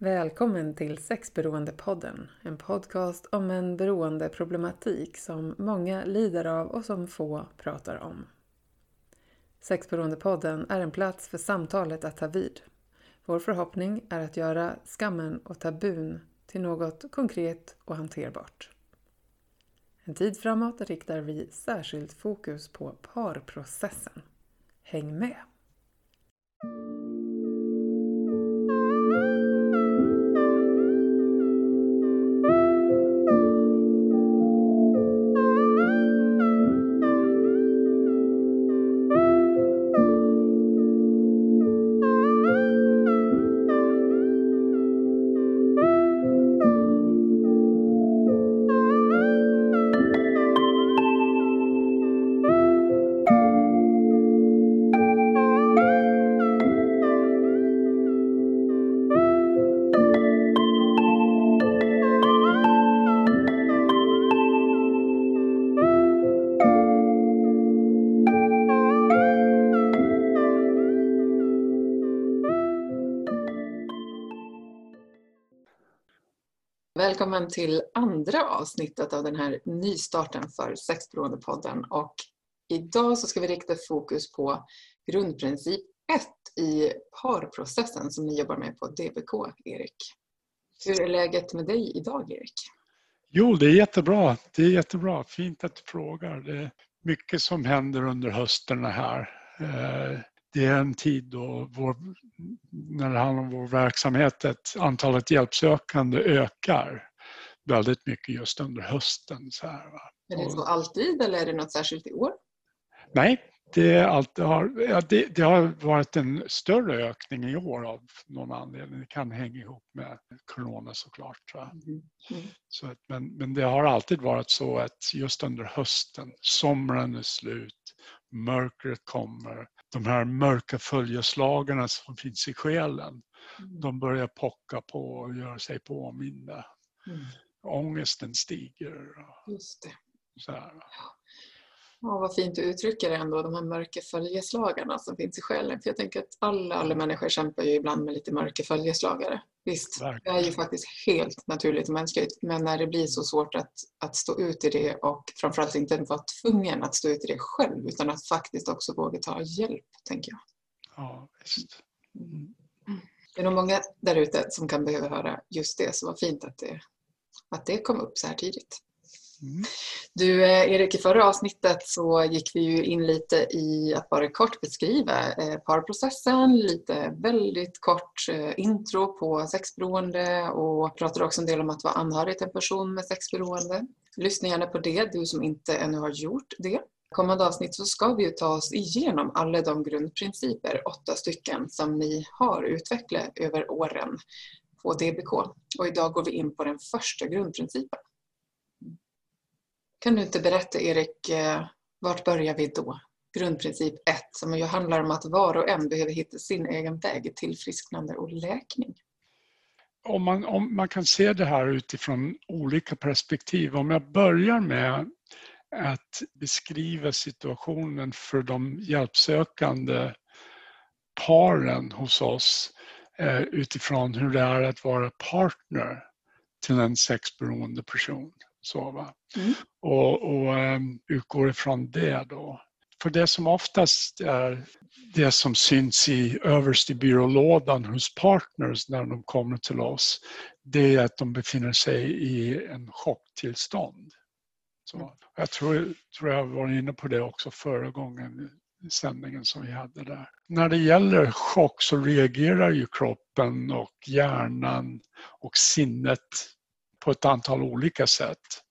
Välkommen till Sexberoendepodden, en podcast om en beroendeproblematik som många lider av och som få pratar om. Sexberoendepodden är en plats för samtalet att ta vid. Vår förhoppning är att göra skammen och tabun till något konkret och hanterbart. En tid framåt riktar vi särskilt fokus på parprocessen. Häng med! Välkommen till andra avsnittet av den här nystarten för Sexberoendepodden. Och idag så ska vi rikta fokus på grundprincip 1 i parprocessen som ni jobbar med på DBK, Erik. Hur är läget med dig idag, Erik? Jo, det är jättebra. Det är jättebra. Fint att du frågar. Det är mycket som händer under hösten här. Eh, det är en tid då vår, när det handlar om vår verksamhet, att antalet hjälpsökande ökar väldigt mycket just under hösten. Så här, va? Är det så alltid eller är det något särskilt i år? Nej, det, alltid har, ja, det, det, har varit en större ökning i år av någon anledning. Det kan hänga ihop med Corona såklart. Mm. Mm. Så att, men, men det har alltid varit så att just under hösten, sommaren är slut, mörkret kommer, de här mörka följeslagarna som finns i själen, mm. de börjar pocka på och göra sig påminda. Mm. Ångesten stiger. Just det. Så här. Ja, vad fint du uttrycker det ändå, de här mörka följeslagarna som finns i själen. För jag tänker att alla, alla människor kämpar ju ibland med lite mörka följeslagare. Visst, det är ju faktiskt helt naturligt och mänskligt. Men när det blir så svårt att, att stå ut i det och framförallt inte vara tvungen att stå ut i det själv utan att faktiskt också våga ta hjälp, tänker jag. Ja, visst. Mm. Det är nog många där ute som kan behöva höra just det, så vad fint att det, att det kom upp så här tidigt. Mm. Du eh, Erik, i förra avsnittet så gick vi ju in lite i att bara kort beskriva eh, parprocessen, lite väldigt kort eh, intro på sexberoende och pratade också en del om att vara anhörig till en person med sexberoende. Lyssna gärna på det, du som inte ännu har gjort det. kommande avsnitt så ska vi ju ta oss igenom alla de grundprinciper, åtta stycken, som ni har utvecklat över åren på DBK. Och idag går vi in på den första grundprincipen. Kan du inte berätta Erik, eh, vart börjar vi då? Grundprincip 1 som ju handlar om att var och en behöver hitta sin egen väg till frisknande och läkning. Om man, om man kan se det här utifrån olika perspektiv. Om jag börjar med att beskriva situationen för de hjälpsökande paren hos oss eh, utifrån hur det är att vara partner till en sexberoende person. Så? Mm. Och, och um, utgår ifrån det då. För det som oftast är det som syns i överst i byrålådan hos partners när de kommer till oss, det är att de befinner sig i en chocktillstånd. Så, jag tror, tror jag var inne på det också förra gången i sändningen som vi hade där. När det gäller chock så reagerar ju kroppen och hjärnan och sinnet på ett antal olika sätt.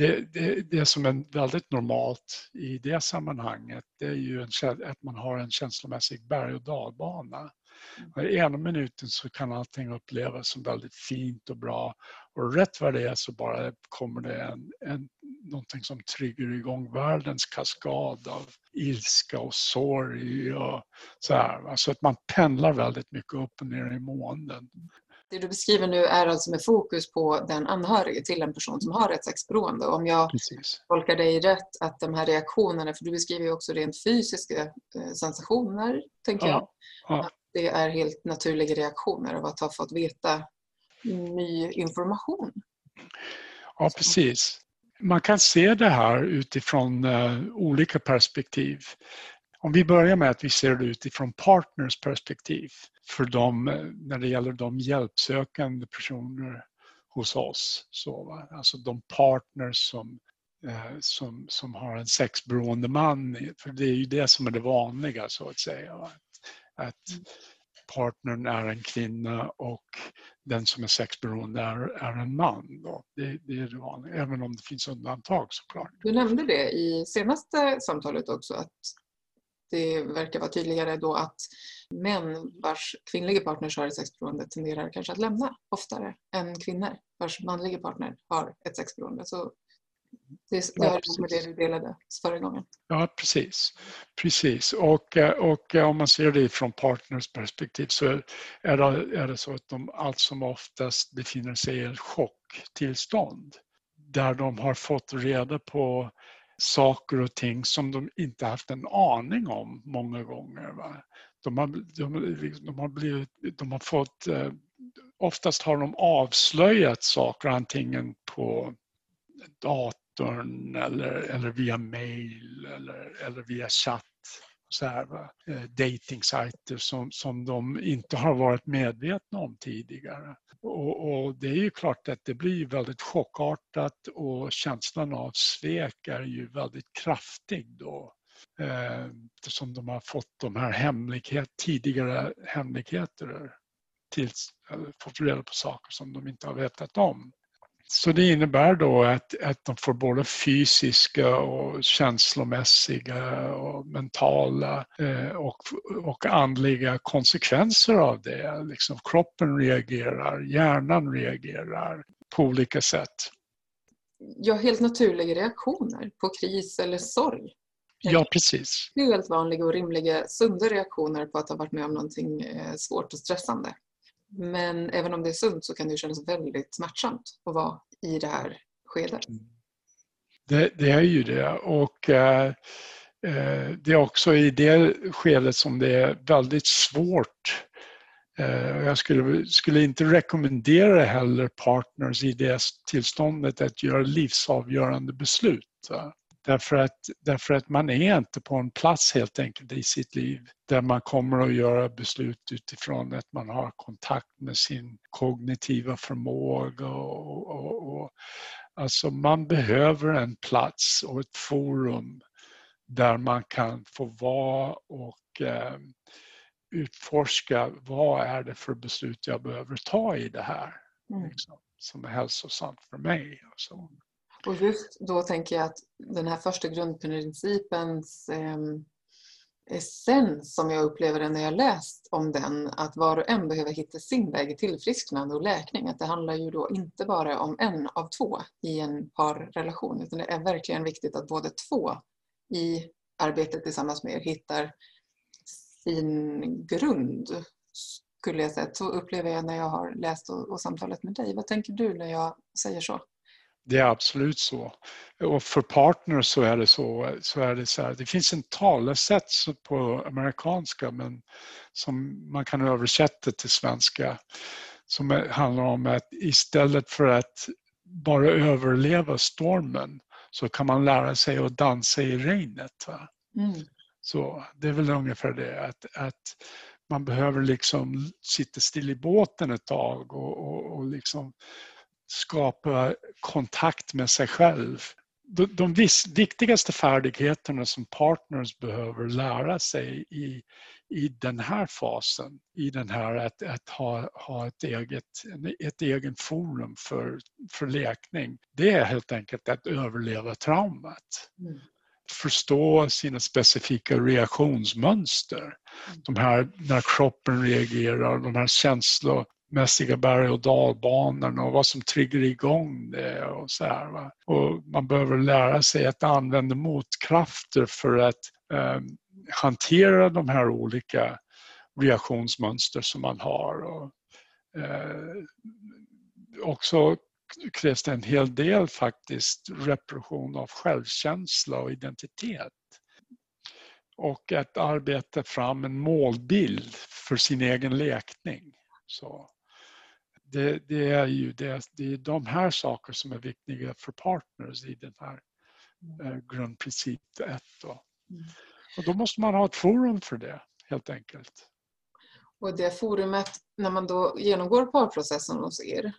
Det, det, det som är väldigt normalt i det sammanhanget det är ju en, att man har en känslomässig berg och dalbana. I ena minuten så kan allting upplevas som väldigt fint och bra och rätt vad det är så bara kommer det en, en, någonting som triggar igång världens kaskad av ilska och sorg och så här. Alltså att man pendlar väldigt mycket upp och ner i månen. Det du beskriver nu är alltså med fokus på den anhörige till en person som har ett sexberoende. Om jag Precis. tolkar dig rätt att de här reaktionerna, för du beskriver ju också rent fysiska eh, sensationer, tänker ja. jag. Ja. Det är helt naturliga reaktioner av att ha fått veta ny information. Ja, precis. Man kan se det här utifrån uh, olika perspektiv. Om vi börjar med att vi ser det utifrån partners perspektiv för dem eh, när det gäller de hjälpsökande personer hos oss. Så, alltså de partners som, eh, som, som har en sexberoende man. För det är ju det som är det vanliga så att säga. Att, att mm. partnern är en kvinna och den som är sexberoende är, är en man. Då. Det, det är det vanliga, även om det finns undantag såklart. Du nämnde det i senaste samtalet också att det verkar vara tydligare då att män vars kvinnliga partners har ett sexberoende tenderar kanske att lämna oftare än kvinnor vars manliga partner har ett sexberoende. Så det, det ihop med det du delade förra gången. Ja, precis. precis. Och, och om man ser det från partners perspektiv så är det, är det så att de allt som oftast befinner sig i ett chocktillstånd där de har fått reda på saker och ting som de inte haft en aning om många gånger. Va? De, har, de, de, har blivit, de har fått, eh, oftast har de avslöjat saker antingen på datorn eller, eller via mail eller, eller via chatt. Så här, va? Eh, som, som de inte har varit medvetna om tidigare. Och, och, det är ju klart att det blir väldigt chockartat och känslan av svek är ju väldigt kraftig då. Eh, eftersom de har fått de här hemlighet, tidigare hemligheter tills, fått reda på saker som de inte har vetat om. Så det innebär då att, att de får både fysiska och känslomässiga och mentala eh, och, och andliga konsekvenser av det. Liksom kroppen reagerar, hjärnan reagerar på olika sätt. Ja, helt naturliga reaktioner på kris eller sorg. Ja, precis. Helt vanliga och rimliga, sunda reaktioner på att ha varit med om någonting eh, svårt och stressande. Men även om det är sunt så kan det kännas väldigt smärtsamt att vara i det här skedet. Mm. Det, det är ju det och eh, eh det är också i det skedet som det är väldigt svårt eh, jag skulle, skulle inte rekommendera heller partners i det tillståndet att göra livsavgörande beslut. Därför att, därför att man är inte på en plats helt enkelt i sitt liv där man kommer att göra beslut utifrån att man har kontakt med sin kognitiva förmåga. Och, och, och, alltså man behöver en plats och ett forum där man kan få vara och eh, utforska vad är det för beslut jag behöver ta i det här mm. liksom, som är hälsosamt för mig. Och så. Och just då tänker jag att den här första grundprincipens eh, essens som jag upplever när jag läst om den, att var och en behöver hitta sin väg i tillfrisknande och läkning. Att det handlar ju då inte bara om en av två i en parrelation, utan det är verkligen viktigt att båda två i arbetet tillsammans med er hittar sin grund, skulle jag säga. Så upplever jag när jag har läst och, och samtalat med dig. Vad tänker du när jag säger så? Det är absolut så. Och för partners så är det så, så är det så här, det finns en talesätt på amerikanska men som man kan översätta till svenska som handlar om att istället för att bara överleva stormen så kan man lära sig att dansa i regnet. Mm. Så det är väl ungefär det att, att man behöver liksom sitta still i båten ett tag och, och, och liksom skapa kontakt med sig själv. De, de viktigaste färdigheterna som partners behöver lära sig i, i den här fasen, i den här att, att ha, ha ett, eget, ett egen forum för, för lekning, det är helt enkelt att överleva traumat. Mm förstå sina specifika reaktionsmönster. Mm. De här när kroppen reagerar, de här känslor, mässiga berg och dalbanorna och vad som triggar igång det och så här. Va? Och man behöver lära sig att använda motkrafter för att eh, hantera de här olika reaktionsmönster som man har. Och, eh, också krävs det en hel del faktiskt repression av självkänsla och identitet. Och att arbeta fram en målbild för sin egen läkning. Så det, det, är ju det, det är de här sakerna som är viktiga för partners i den här eh, grundprincip 1. Då. Mm. Och då måste man ha ett forum för det helt enkelt. Och det forumet, när man då genomgår parprocessen hos er,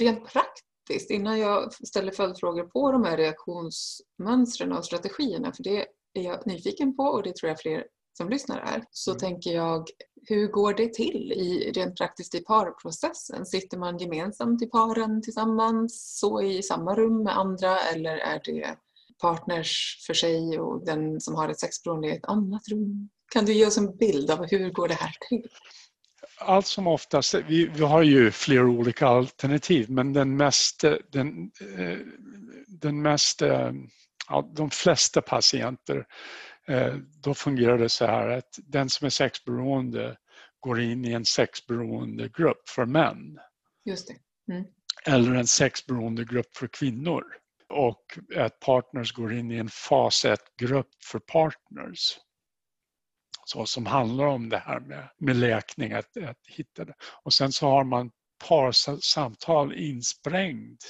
rent praktiskt, innan jag ställer följdfrågor på de här reaktionsmönstren och strategierna, för det är jag nyfiken på och det tror jag fler som lyssnar är, så mm. tänker jag hur går det till i, rent praktiskt i parprocessen? Sitter man gemensamt i paren tillsammans, så i samma rum med andra eller är det partners för sig och den som har ett sexberoende i ett annat rum? Kan du ge oss en bild av hur går det här till? Allt som oftast, vi, vi har ju flera olika alternativ men den mest, den, eh, den mest, eh, ja, de flesta patienter då fungerar det så här att den som är sexberoende går in i en sexberoende grupp för män. Just mm. Eller en sexberoende grupp för kvinnor. Och att partners går in i en fas 1-grupp för partners. Så som handlar om det här med, med läkning, att, att hitta det. Och sen så har man parsamtal insprängt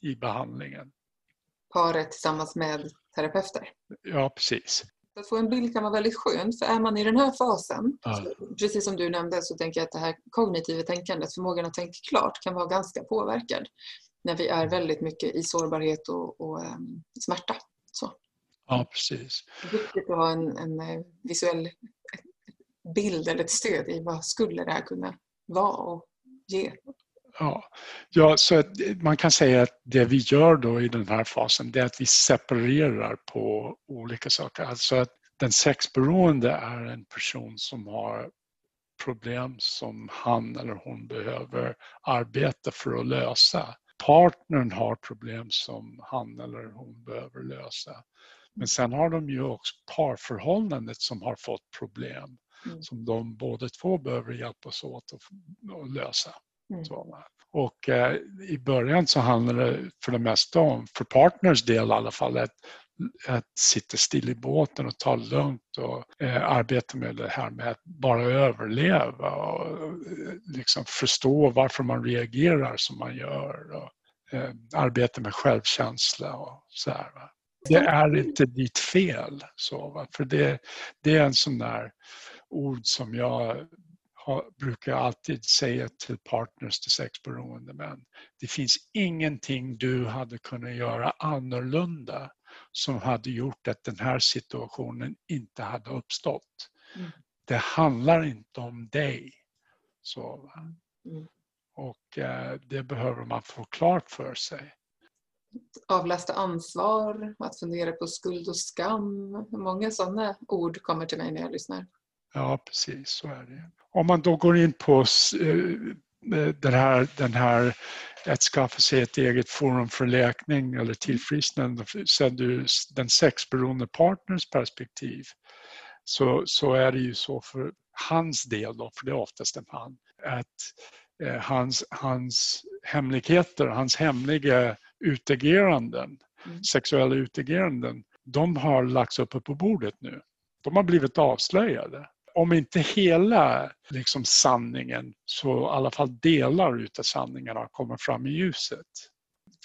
i behandlingen. Paret tillsammans med terapeuter? Ja, precis. Att få en bild kan vara väldigt skönt för är man i den här fasen, ja. precis som du nämnde så tänker jag att det här kognitiva tänkandet, förmågan att tänka klart kan vara ganska påverkad när vi är väldigt mycket i sårbarhet och, och um, smärta. Så. Ja, precis. Det är viktigt att ha en, en eh, visuell bild eller ett stöd i vad skulle det här kunna vara och ge. Ja, ja så man kan säga att det vi gör då i den här fasen det är att vi separerar på olika saker. Alltså att den sexberoende är en person som har problem som han eller hon behöver arbeta för att lösa. Partnern har problem som han eller hon behöver lösa. Men sen har de ju också parförhållandet som har fått problem mm. som de båda två behöver hjälpas åt att lösa. Mm. Och eh, i början så handlar det för det mesta om, för partners del i alla fall, att, att sitta still i båten och ta lugnt och eh, arbeta med det här med att bara överleva och eh, liksom förstå varför man reagerar som man gör och eh, arbeta med självkänsla och så här. Va? Det är inte ditt fel. Så, va? För det, det är en sån där ord som jag brukar alltid säga till partners till sexberoende män. Det finns ingenting du hade kunnat göra annorlunda som hade gjort att den här situationen inte hade uppstått. Mm. Det handlar inte om dig. Så, mm. Och eh, det behöver man få klart för sig. Avlasta ansvar, att fundera på skuld och skam. Många sådana ord kommer till mig när jag lyssnar. Ja, precis så är det. Om man då går in på eh, den här, den här att skaffa sig ett eget forum för läkning eller tillfrisknande sett ur den sexberoende partners perspektiv så, så är det ju så för hans del, då, för det är oftast en han, att eh, hans, hans hemligheter, hans hemliga utageranden, mm. sexuella utageranden, de har lagts uppe på bordet nu. De har blivit avslöjade om inte hela liksom, sanningen så i alla fall delar utav sanningen har kommit fram i ljuset.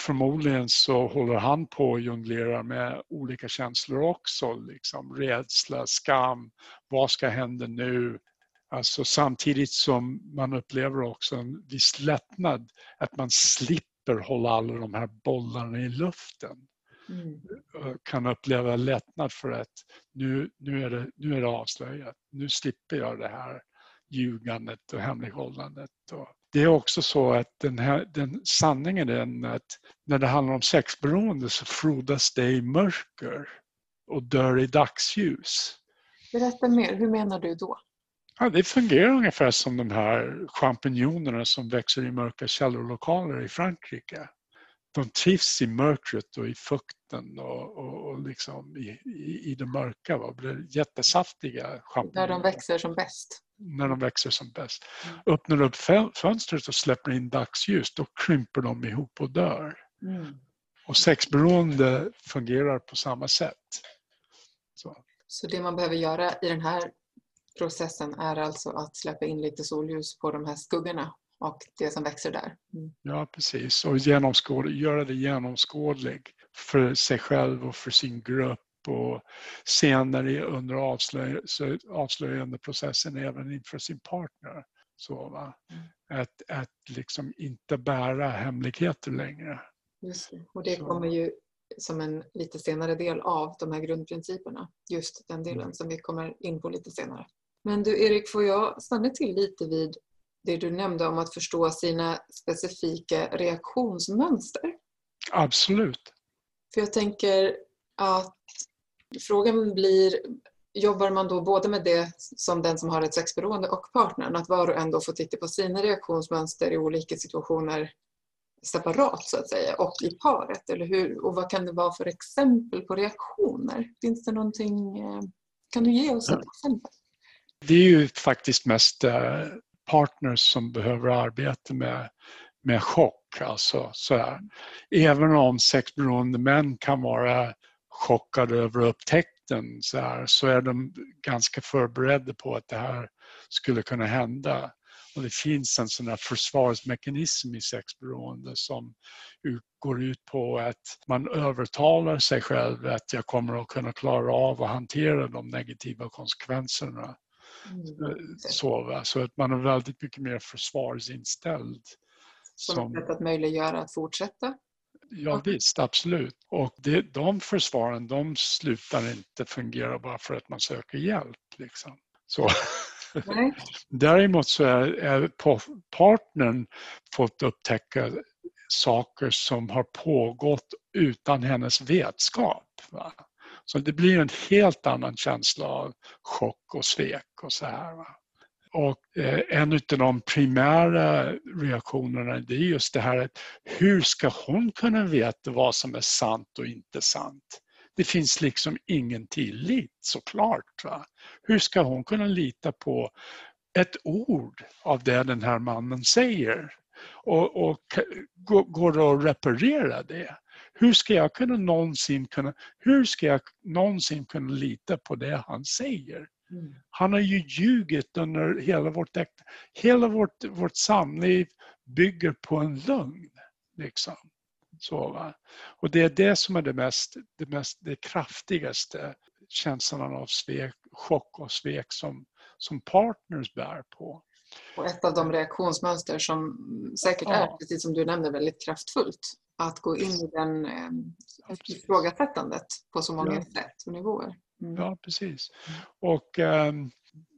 Förmodligen så håller han på och jonglerar med olika känslor också. Liksom rädsla, skam, vad ska hända nu? Alltså samtidigt som man upplever också en viss lättnad att man slipper hålla alla de här bollarna i luften. Mm. kan uppleva lättnad för att nu, nu, är det, nu är det avslöjat. Nu slipper jag det här ljugandet och hemlighållandet. Och det är också så att den, här, den sanningen är den att när det handlar om sexberoende så frodas det i mörker och dör i dagsljus. Berätta mer, hur menar du då? Ja, det fungerar ungefär som de här champinjonerna som växer i mörka källarlokaler i Frankrike de trivs i mörkret och i fukten och, och, och liksom i, i, i det mörka. Va? Blir jättesaftiga champinjoner. När de växer som bäst. När de växer som bäst. Mm. Öppnar upp fönstret och släpper in dagsljus, då krymper de ihop och dör. Mm. Och sexberoende fungerar på samma sätt. Så. Så det man behöver göra i den här processen är alltså att släppa in lite solljus på de här skuggorna och det som växer där. Mm. Ja, precis. Och genomskåd, göra det genomskådlig för sig själv och för sin grupp och senare under avslöj, avslöjandeprocessen även inför sin partner. Så, va? Mm. Att, att liksom inte bära hemligheter längre. Just det. Och det kommer ju som en lite senare del av de här grundprinciperna. Just den delen mm. som vi kommer in på lite senare. Men du Erik, får jag stanna till lite vid det du nämnde om att förstå sina specifika reaktionsmönster? Absolut. För jag tänker att frågan blir, jobbar man då både med det som den som har ett sexberoende och partnern, att var och en då får titta på sina reaktionsmönster i olika situationer separat så att säga och i paret, eller hur? Och vad kan det vara för exempel på reaktioner? Finns det någonting, eh, kan du ge oss ett exempel? Det är ju faktiskt mest eh, partners som behöver arbeta med, med chock. Alltså, så här. Även om sexberoende män kan vara chockade över upptäckten så, här, så är de ganska förberedda på att det här skulle kunna hända. Och det finns en sån här försvarsmekanism i sexberoende som går ut på att man övertalar sig själv att jag kommer att kunna klara av att hantera de negativa konsekvenserna. Mm. Så, så att man är väldigt mycket mer försvarsinställd. Som ett sätt att möjliggöra att fortsätta? Ja visst, absolut. Och det, de försvaren de slutar inte fungera bara för att man söker hjälp. Liksom. Så. Nej. Däremot så är, är partnern fått upptäcka saker som har pågått utan hennes vetskap. Va? Så det blir en helt annan känsla av chock och svek och så här. Va? Och eh, en av de primära reaktionerna det är just det här att hur ska hon kunna veta vad som är sant och inte sant? Det finns liksom ingen tillit såklart. Va? Hur ska hon kunna lita på ett ord av det den här mannen säger? Och, och går det att reparera det? Hur ska jag kunna någonsin kunna, hur ska jag någonsin kunna lita på det han säger? Mm. Han har ju ljugit under hela vårt Hela vårt, vårt samliv bygger på en lögn. Liksom. Så, va? Och det är det som är det mest, det mest det kraftigaste känslan av svek, chock och svek som, som partners bär på. Och ett av de reaktionsmönster som säkert är, ja. precis som du nämnde, väldigt kraftfullt. Att gå in i den eh, ifrågasättandet på så många ja. sätt och nivåer. Mm. Ja, precis. Och um,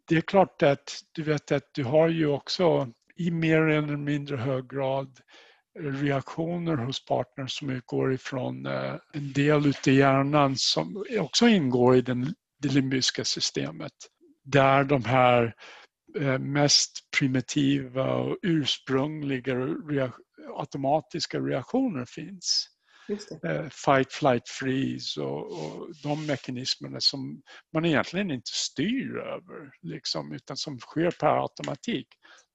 det är klart att du vet att du har ju också i mer eller mindre hög grad reaktioner hos partners som utgår ifrån eh, en del ute i hjärnan som också ingår i den, det limbiska systemet. Där de här eh, mest primitiva och ursprungliga automatiska reaktioner finns. Eh, fight, flight, freeze och, och, de mekanismerna som man egentligen inte styr över liksom, utan som sker per automatik.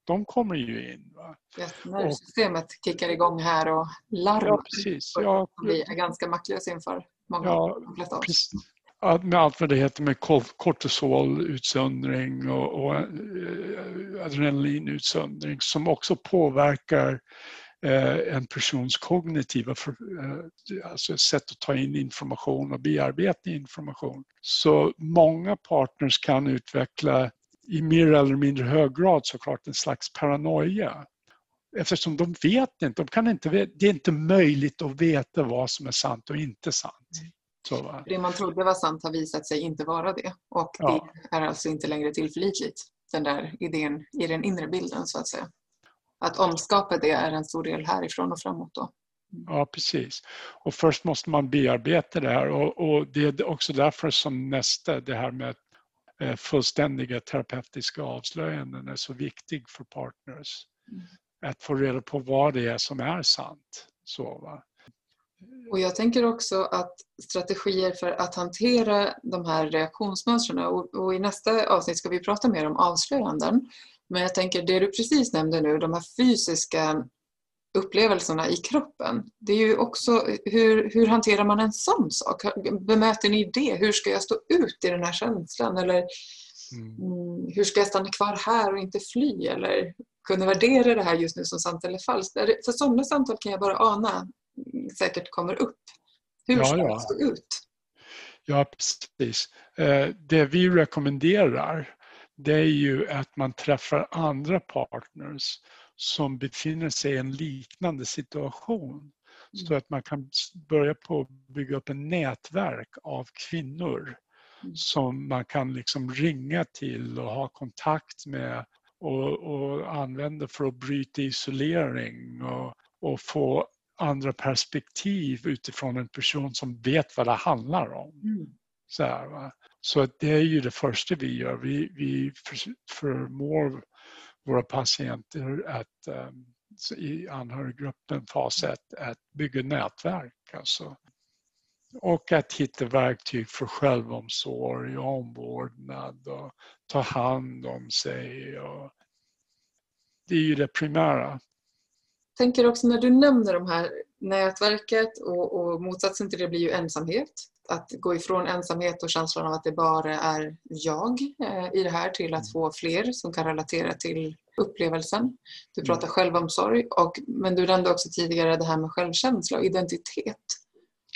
De kommer ju in. Va? Ja, nervsystemet och, kickar igång här och larmar. Ja, precis. Ja, vi är ganska maktlösa inför många ja, oss. Med allt vad det heter med kortisolutsöndring och, och eh, adrenalinutsöndring som också påverkar eh, en persons kognitiva för, eh, alltså sätt att ta in information och bearbeta information. Så många partners kan utveckla i mer eller mindre hög grad såklart en slags paranoia. Eftersom de vet inte, de kan inte, det är inte möjligt att veta vad som är sant och inte sant. Mm. Så, det man trodde var sant har visat sig inte vara det och ja. det är alltså inte längre tillförlitligt, den där idén i den inre bilden så att säga att omskapa det är en stor del härifrån och framåt. Då. Ja, precis. Och först måste man bearbeta det här och, och det är också därför som nästa, det här med eh, fullständiga terapeutiska avslöjanden är så viktig för partners. Mm. Att få reda på vad det är som är sant. Så, va? Och jag tänker också att strategier för att hantera de här reaktionsmönstren och, och, i nästa avsnitt ska vi prata mer om avslöjanden. Men jag tänker det du precis nämnde nu, de här fysiska upplevelserna i kroppen. Det är ju också, hur, hur hanterar man en sån sak? Bemöter ni det? Hur ska jag stå ut i den här känslan? Eller mm. mm. hur ska jag stanna kvar här och inte fly? Eller kunna värdera det här just nu som sant eller falskt. För sådana samtal kan jag bara ana säkert kommer upp. Hur ja, ska ja. det se ut? Ja, precis. Eh, det vi rekommenderar det är ju att man träffar andra partners som befinner sig i en liknande situation. Så att man kan börja på att bygga upp en nätverk av kvinnor mm. som man kan liksom ringa till och ha kontakt med och, och använda för att bryta isolering och, och få andra perspektiv utifrån en person som vet vad det handlar om. Mm. Så, här, så det är ju det första vi gör. Vi, vi förmår våra patienter att um, i anhöriggruppen fas 1 att bygga nätverk. Alltså. Och att hitta verktyg för självomsorg och omvårdnad och ta hand om sig. Och det är ju det primära tänker också när du nämner de här nätverket och, och motsatsen till det blir ju ensamhet. Att gå ifrån ensamhet och känslan av att det bara är jag eh, i det här till att få fler som kan relatera till upplevelsen. Du mm. pratar mm. självomsorg, och, men du nämnde också tidigare det här med självkänsla och identitet.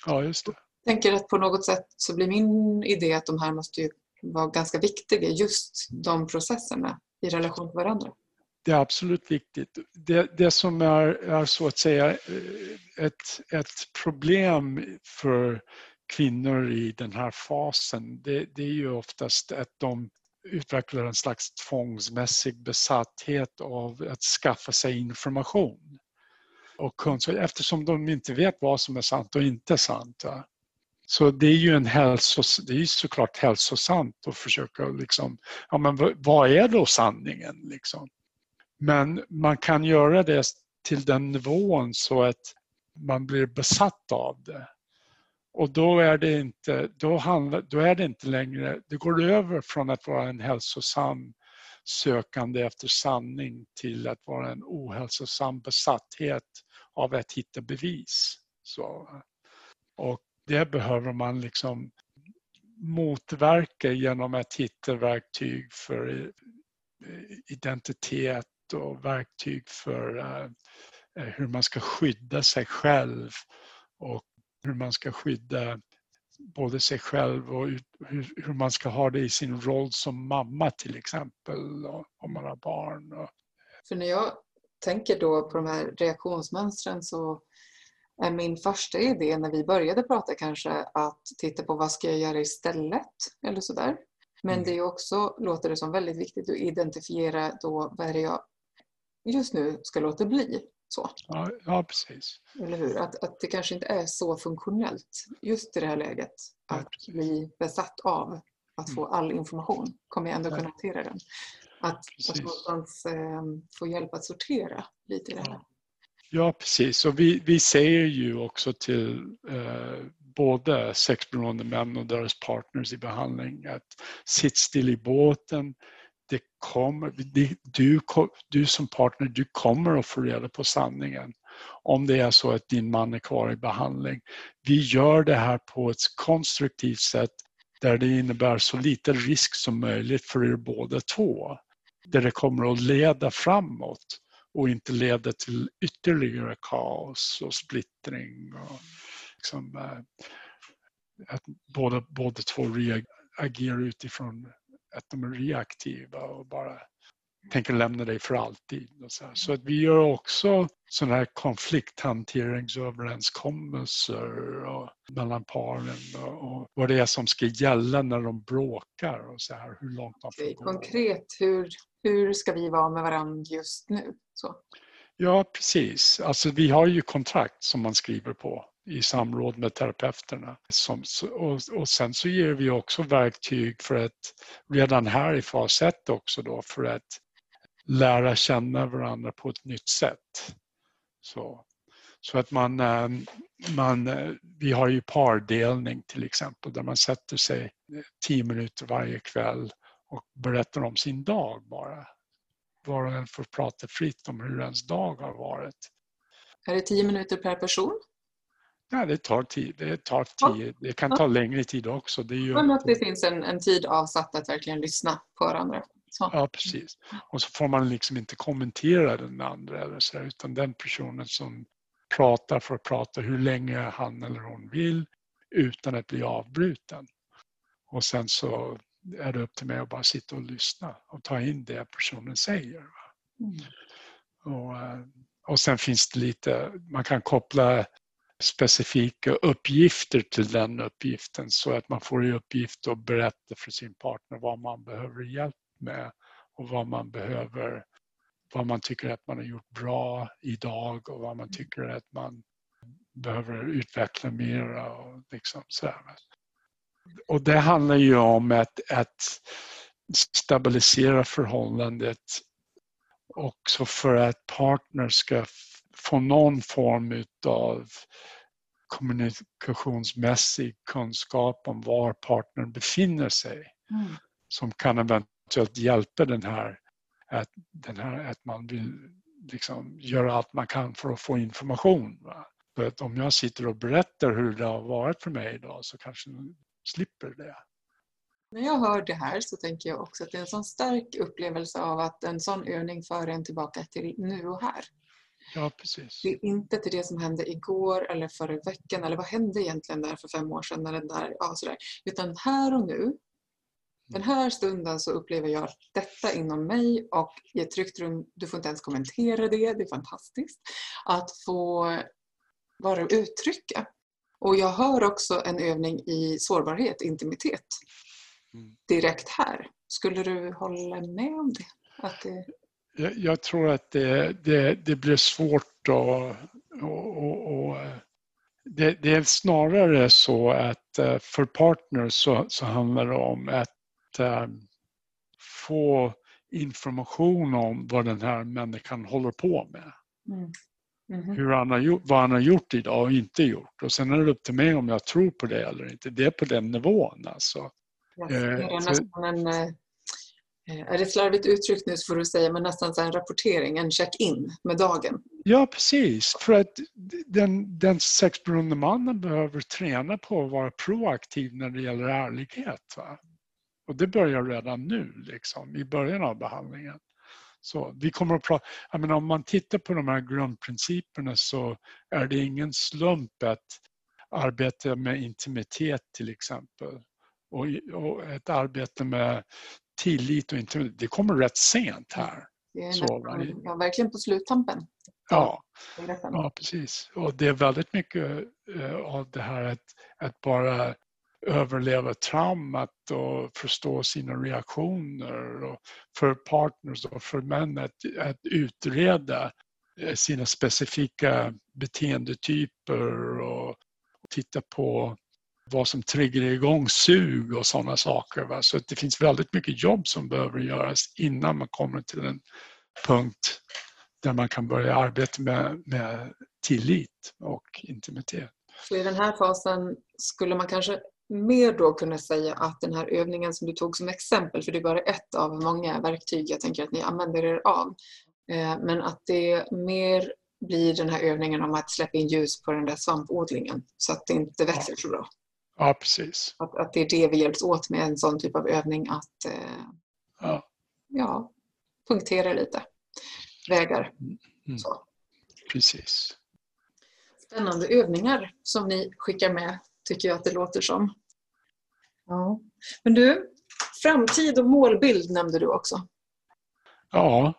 Ja, just det. Jag tänker att på något sätt så blir min idé att de här måste ju vara ganska viktiga, just de processerna i relation till varandra det är absolut viktigt. Det, det som är, är, så att säga eh, ett, ett problem för kvinnor i den här fasen, det, det är ju oftast att de utvecklar en slags tvångsmässig besatthet av att skaffa sig information och kunskap eftersom de inte vet vad som är sant och inte sant. Så det är ju en hälsos, det är såklart hälsosamt att försöka liksom, ja men vad är då sanningen liksom? Men man kan göra det till den nivån så att man blir besatt av det. Och då är det inte, då handlar, då är det inte längre, det går över från att vara en hälsosam sökande efter sanning till att vara en ohälsosam besatthet av att hitta bevis. Så, och det behöver man liksom motverka genom att hitta verktyg för identitet och verktyg för eh, eh, hur man ska skydda sig själv och hur man ska skydda både sig själv och hur, man ska ha det i sin roll som mamma till exempel om man har barn. För när jag tänker då på de här reaktionsmönstren så är min första idé när vi började prata kanske att titta på vad ska jag göra istället eller sådär. Men mm. det är också, låter det som väldigt viktigt att identifiera då vad är det jag just nu ska låta bli. Så. Ja, ja, precis. Eller hur? Att, att det kanske inte är så funktionellt just i det här läget att ja, bli besatt av att få mm. all information. Kommer jag ändå kunna hantera den? Att, att någonstans eh, få hjälp att sortera lite i det här. Ja, precis. Och vi, vi säger ju också till eh, både sexberoende män och deras partners i behandling att sitt still i båten, det kommer, du, du som partner, du kommer att få reda på sanningen om det är så att din man är kvar i behandling. Vi gör det här på ett konstruktivt sätt där det innebär så lite risk som möjligt för er båda två. Där det kommer att leda framåt och inte leda till ytterligare kaos och splittring. Och liksom, eh, att båda, båda två reagerar utifrån att de är reaktiva och bara tänker lämna dig för alltid. så, så att vi gör också sådana här konflikthanteringsöverenskommelser och, mellan paren och, och, vad det är som ska gälla när de bråkar och så här, hur långt man får gå. Konkret, hur, hur ska vi vara med varandra just nu? Så. Ja, precis. Alltså vi har ju kontrakt som man skriver på i samråd med terapeuterna. Som, och, och sen så ger vi också verktyg för att redan här i fas 1 också då för att lära känna varandra på ett nytt sätt. Så, så att man, eh, man, eh, vi har ju pardelning till exempel där man sätter sig eh, tio minuter varje kväll och berättar om sin dag bara. Var och en får prata fritt om hur ens dag har varit. Är det tio minuter per person? Ja, det tar tid. Det, tar tid. det kan ta längre tid också. Det ju... Men att det finns en, en tid avsatt att verkligen lyssna på varandra. Så. Ja, precis. Och så får man liksom inte kommentera den andra eller så, utan den personen som pratar får prata hur länge han eller hon vill utan att bli avbruten. Och sen så är det upp till mig att bara sitta och lyssna och ta in det personen säger. Mm. Och, eh, och sen finns det lite, man kan koppla specifika uppgifter till den uppgiften så att man får i uppgift att berätta för sin partner vad man behöver hjälp med och vad man behöver, vad man tycker att man har gjort bra idag och vad man tycker att man behöver utveckla mera och liksom sådär. Och det handlar ju om att, att stabilisera förhållandet också för att partner ska få någon form av kommunikationsmässig kunskap om var partnern befinner sig. Mm. Som kan eventuellt hjälpa den här att, den här, att man vill liksom göra allt man kan för att få information. Va? För att om jag sitter och berättar hur det har varit för mig idag så kanske slipper det. När jag hör det här så tänker jag också att det är en sån stark upplevelse av att en sån övning för en tillbaka till nu och här. Ja, precis. Det är inte till det som hände igår eller förra veckan eller vad hände egentligen där för fem år sedan eller där, ja, sådär. Utan här och nu, den mm. här stunden så upplever jag detta inom mig och i ett tryggt rum, du får inte ens kommentera det, det är fantastiskt. Att få vara och uttrycka. Och jag hör också en övning i sårbarhet, intimitet. Mm. Direkt här. Skulle du hålla med om det? Att det... Jag, jag tror att det, det, det blir svårt att och, och, och det, det, är snarare så att eh, för partners så, så handlar det om att um, få information om vad den här människan håller på med. Mm. Mm. Hur han har gjort, vad han har gjort idag och inte gjort. Och sen är det upp till mig om jag tror på det eller inte. Det är på den nivån alltså. Yes, det är eh, nästan en, eh, Eh, är det slarvigt uttryckt nu så får du säga, men nästan en rapportering, en check-in med dagen. Ja precis, för att den, den sexberoende mannen behöver träna på att vara proaktiv när det gäller ärlighet. Va? Och det börjar redan nu, liksom, i början av behandlingen. Så vi kommer att prata, jag menar, om man tittar på de här grundprinciperna så är det ingen slump att arbeta med intimitet till exempel och ett arbete med tillit och intimitet, det kommer rätt sent här. Så, ja, verkligen på sluttampen. Ja, ja, precis. Och det är väldigt mycket eh, av det här att, att bara överleva traumat och förstå sina reaktioner. Och för partners och för män att, att utreda eh, sina specifika beteendetyper och titta på vad som triggar igång sug och sådana saker. Va? Så det finns väldigt mycket jobb som behöver göras innan man kommer till en punkt där man kan börja arbeta med, med tillit och intimitet. Så i den här fasen skulle man kanske mer då kunna säga att den här övningen som du tog som exempel, för det är bara ett av många verktyg jag tänker att ni använder er av, eh, men att det mer blir den här övningen om att släppa in ljus på den där svampodlingen så att det inte växer så bra. Ja, precis. Att, att det är det vi hjälps åt med en sån typ av övning att eh, ja. ja, punktera lite vägar. Mm. Så. Precis. Spännande övningar som ni skickar med tycker jag att det låter som. Ja. Men du, framtid och målbild nämnde du också. Ja,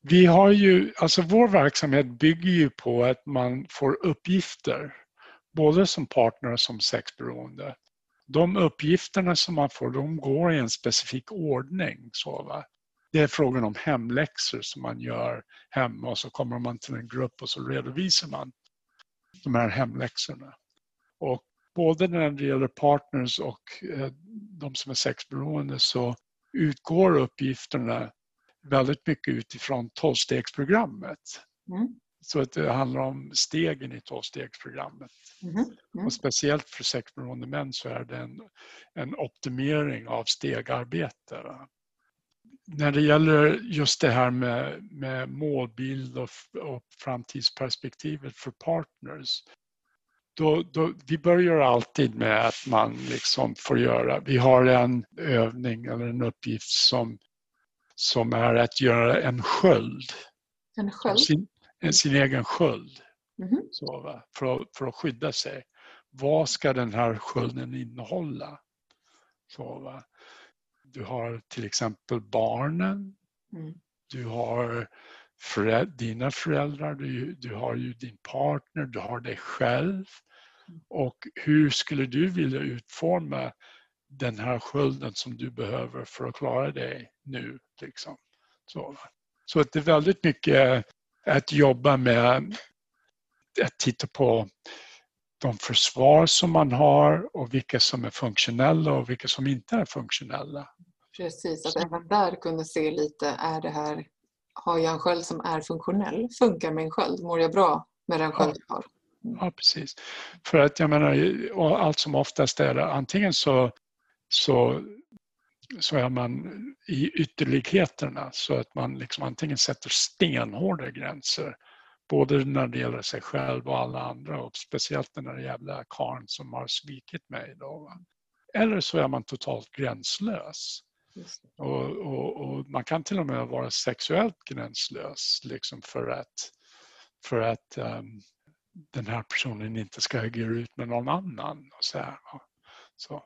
vi har ju, alltså vår verksamhet bygger ju på att man får uppgifter, både som partner och som sexberoende. De uppgifterna som man får, de går i en specifik ordning. Så va? Det är frågan om hemläxor som man gör hemma och så kommer man till en grupp och så redovisar man de här hemläxorna. Och både när det gäller partners och eh, de som är sexberoende så utgår uppgifterna väldigt mycket utifrån tolvstegsprogrammet. Mm. Så att det handlar om stegen i tolvstegsprogrammet. Mm. Mm. Och speciellt för sexberoende män så är det en, en optimering av stegarbete. När det gäller just det här med, med målbild och, och framtidsperspektivet för partners då, då, vi börjar alltid med att man liksom får göra, vi har en övning eller en uppgift som som är att göra en sköld. En sköld? Sin, sin egen sköld. Mhm. Så, för, att, för att skydda sig. Vad ska den här skölden innehålla? Så, va? Du har till exempel barnen. Mm. Du har förä- dina föräldrar, du, du har ju din partner, du har dig själv. Och hur skulle du vilja utforma den här skölden som du behöver för att klara dig nu? Liksom. Så, så att det är väldigt mycket att jobba med att titta på de försvar som man har och vilka som är funktionella och vilka som inte är funktionella. Precis, att även där kunde se lite, är det här, har jag en sköld som är funktionell? Funkar min sköld? Mår jag bra med den sköld jag har? Ja, precis. För att jag menar, allt som oftast är det antingen så, så, så är man i ytterligheterna så att man liksom antingen sätter stenhårda gränser både när det gäller sig själv och alla andra och speciellt den där jävla karln som har svikit mig. Då? Eller så är man totalt gränslös. Och, och, och man kan till och med vara sexuellt gränslös liksom för att, för att um, den här personen inte ska agera ut med någon annan. Och så här, så,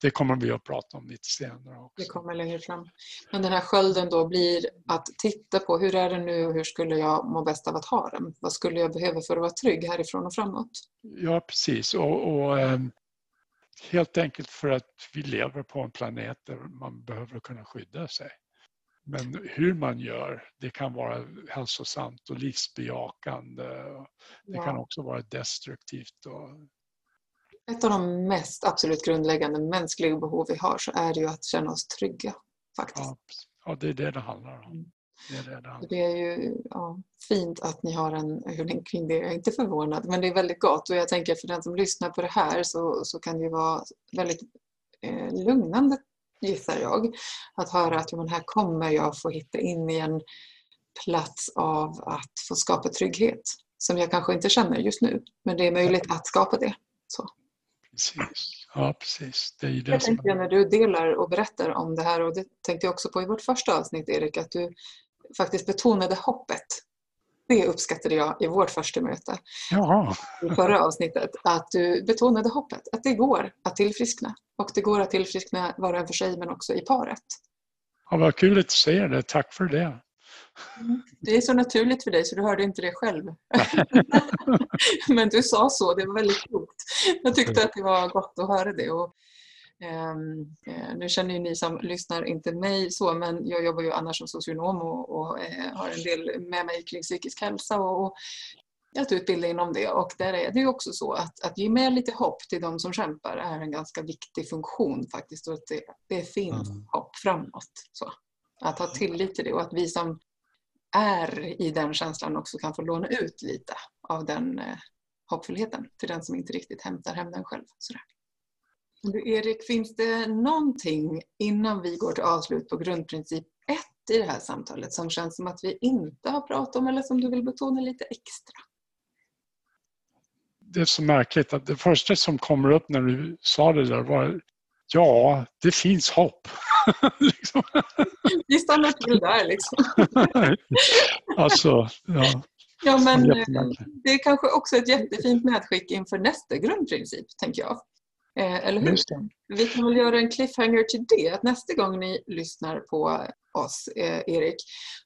det kommer vi att prata om lite senare också. Det kommer längre fram. Men den här skölden då blir att titta på hur är det nu och hur skulle jag må bäst av att ha den? Vad skulle jag behöva för att vara trygg härifrån och framåt? Ja, precis. Och, och ehm, helt enkelt för att vi lever på en planet där man behöver kunna skydda sig. Men hur man gör, det kan vara hälsosamt och livsbejakande. Det Ja. kan också vara destruktivt. Och, Ett av de mest absolut grundläggande mänskliga behov vi har så är det ju att känna oss trygga. Faktiskt. ja, ja, det är det det handlar om. Mm. Det är det det handlar om. Det är ju ja, fint att ni har en hyllning kring det. Jag är inte förvånad, men det är väldigt gott. Och jag tänker för den som lyssnar på det här så, så kan det ju vara väldigt eh, lugnande, gissar jag, att höra att men här kommer jag få hitta in i en plats av att få skapa trygghet som jag kanske inte känner just nu. Men det är möjligt att skapa det. Så. Precis. Ja, precis. Det är ju det Jag som tänkte när du delar och berättar om det här och det tänkte jag också på i vårt första avsnitt Erik att du faktiskt betonade hoppet. Det uppskattade jag i vårt första möte Jaha, i förra avsnittet. Att du betonade hoppet, att det går att tillfriskna. Och det går att tillfriskna var och en för sig men också i paret. ja, vad kul att du säger det. Tack för det. Det är så naturligt för dig så du hörde inte det själv. men du sa så, det var väldigt klokt. Jag tyckte att det var gott att höra det. Och, eh, nu känner ju ni som lyssnar inte mig så men jag jobbar ju annars som socionom och, och eh, har en del med mig kring psykisk hälsa och, och att utbilda inom det. Och där är det ju också så att, att ge med lite hopp till de som kämpar är en ganska viktig funktion faktiskt. Och att det, det finns Mm. hopp framåt. Så. Att ha tillit till det och att vi som är i den känslan också kan få låna ut lite av den eh, hoppfullheten till den som inte riktigt hämtar hem den själv. Sådär. Du, Erik, finns det någonting innan vi går till avslut på grundprincip 1 i det här samtalet som känns som att vi inte har pratat om eller som du vill betona lite extra? Det är så märkligt att det första som kommer upp när du sa det där var Ja, det finns hopp. liksom. Vi stannar till där liksom. alltså, ja, Ja, men eh, det är kanske också ett jättefint medskick inför nästa grundprincip, tänker jag. Eh, eller hur? Vi kan väl göra en cliffhanger till det, att nästa gång ni lyssnar på oss, eh, Erik,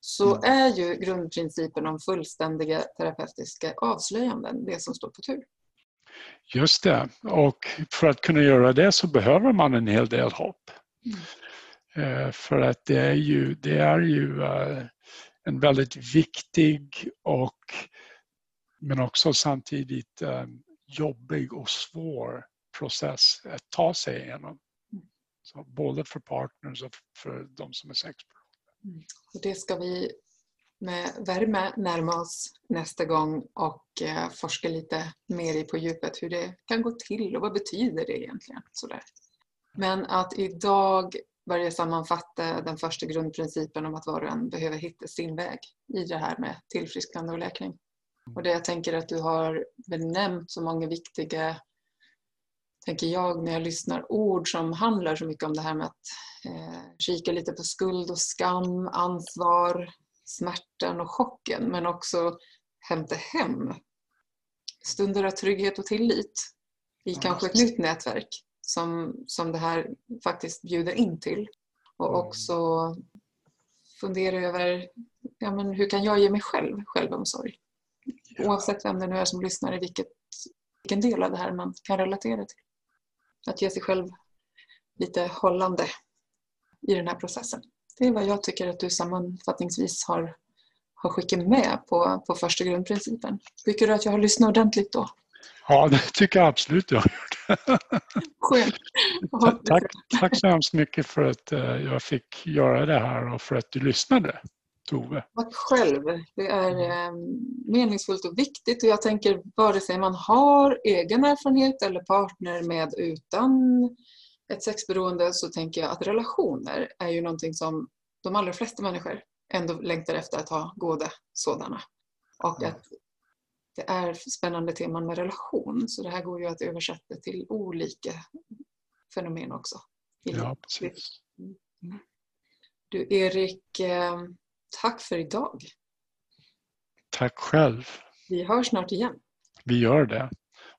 så Mm. är ju grundprincipen om fullständiga terapeutiska avslöjanden det som står på tur. Just det. Och för att kunna göra det så behöver man en hel del hopp. Eh, För att det är ju, det är ju eh, en väldigt viktig och men också samtidigt eh, jobbig och svår process att ta sig igenom. Så både för partners och för de som är sexberoende. Och det ska vi med värme närma oss nästa gång och eh, forska lite mer i på djupet hur det kan gå till och vad betyder det egentligen. Sådär. Men att idag börja sammanfatta den första grundprincipen om att var och en behöver hitta sin väg i det här med tillfrisknande och läkning. Och det jag tänker att du har benämnt så många viktiga tänker jag när jag lyssnar ord som handlar så mycket om det här med att eh, kika lite på skuld och skam, ansvar, smärtan och chocken men också hämta hem stunder av trygghet och tillit i ja, kanske ett nytt nätverk som, som det här faktiskt bjuder in till. Och mm. också fundera över ja, men hur kan jag ge mig själv självomsorg? Ja. Oavsett vem det nu är som lyssnar, i vilket, vilken del av det här man kan relatera till. Att ge sig själv lite hållande i den här processen. Det är vad jag tycker att du sammanfattningsvis har, har skickat med på, på första grundprincipen. Tycker du att jag har lyssnat ordentligt då? Ja, det tycker jag absolut jag har gjort. Skönt. Tack, tack så hemskt mycket för att eh, jag fick göra det här och för att du lyssnade. Tove. Tack själv. Det är eh, meningsfullt och viktigt och jag tänker vare sig man har egen erfarenhet eller partner med utan ett sexberoende så tänker jag att relationer är ju någonting som de allra flesta människor ändå längtar efter att ha goda sådana. Och att det är spännande teman med relation så det här går ju att översätta till olika fenomen också. Ja, precis. Mm. Du Erik, eh, tack för idag. Tack själv. Vi hörs snart igen. Vi gör det.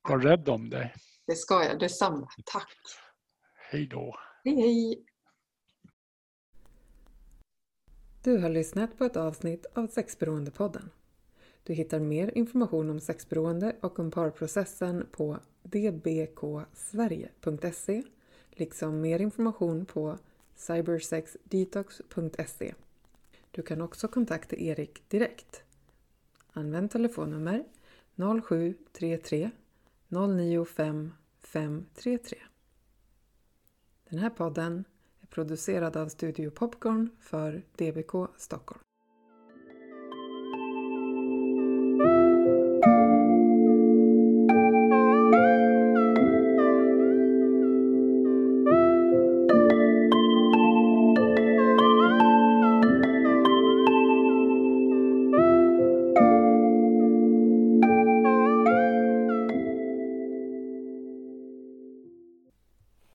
Var rädd om dig. Det ska jag, detsamma. Tack. Hej då. Hej hej. Du har lyssnat på ett avsnitt av Sexberoendepodden. Du hittar mer information om sexberoende och om parprocessen på dbksverige.se liksom mer information på cybersexdetox.se. Du kan också kontakta Erik direkt. Använd telefonnummer 0733 095 533. Den här podden är producerad av Studio Popcorn för DBK Stockholm.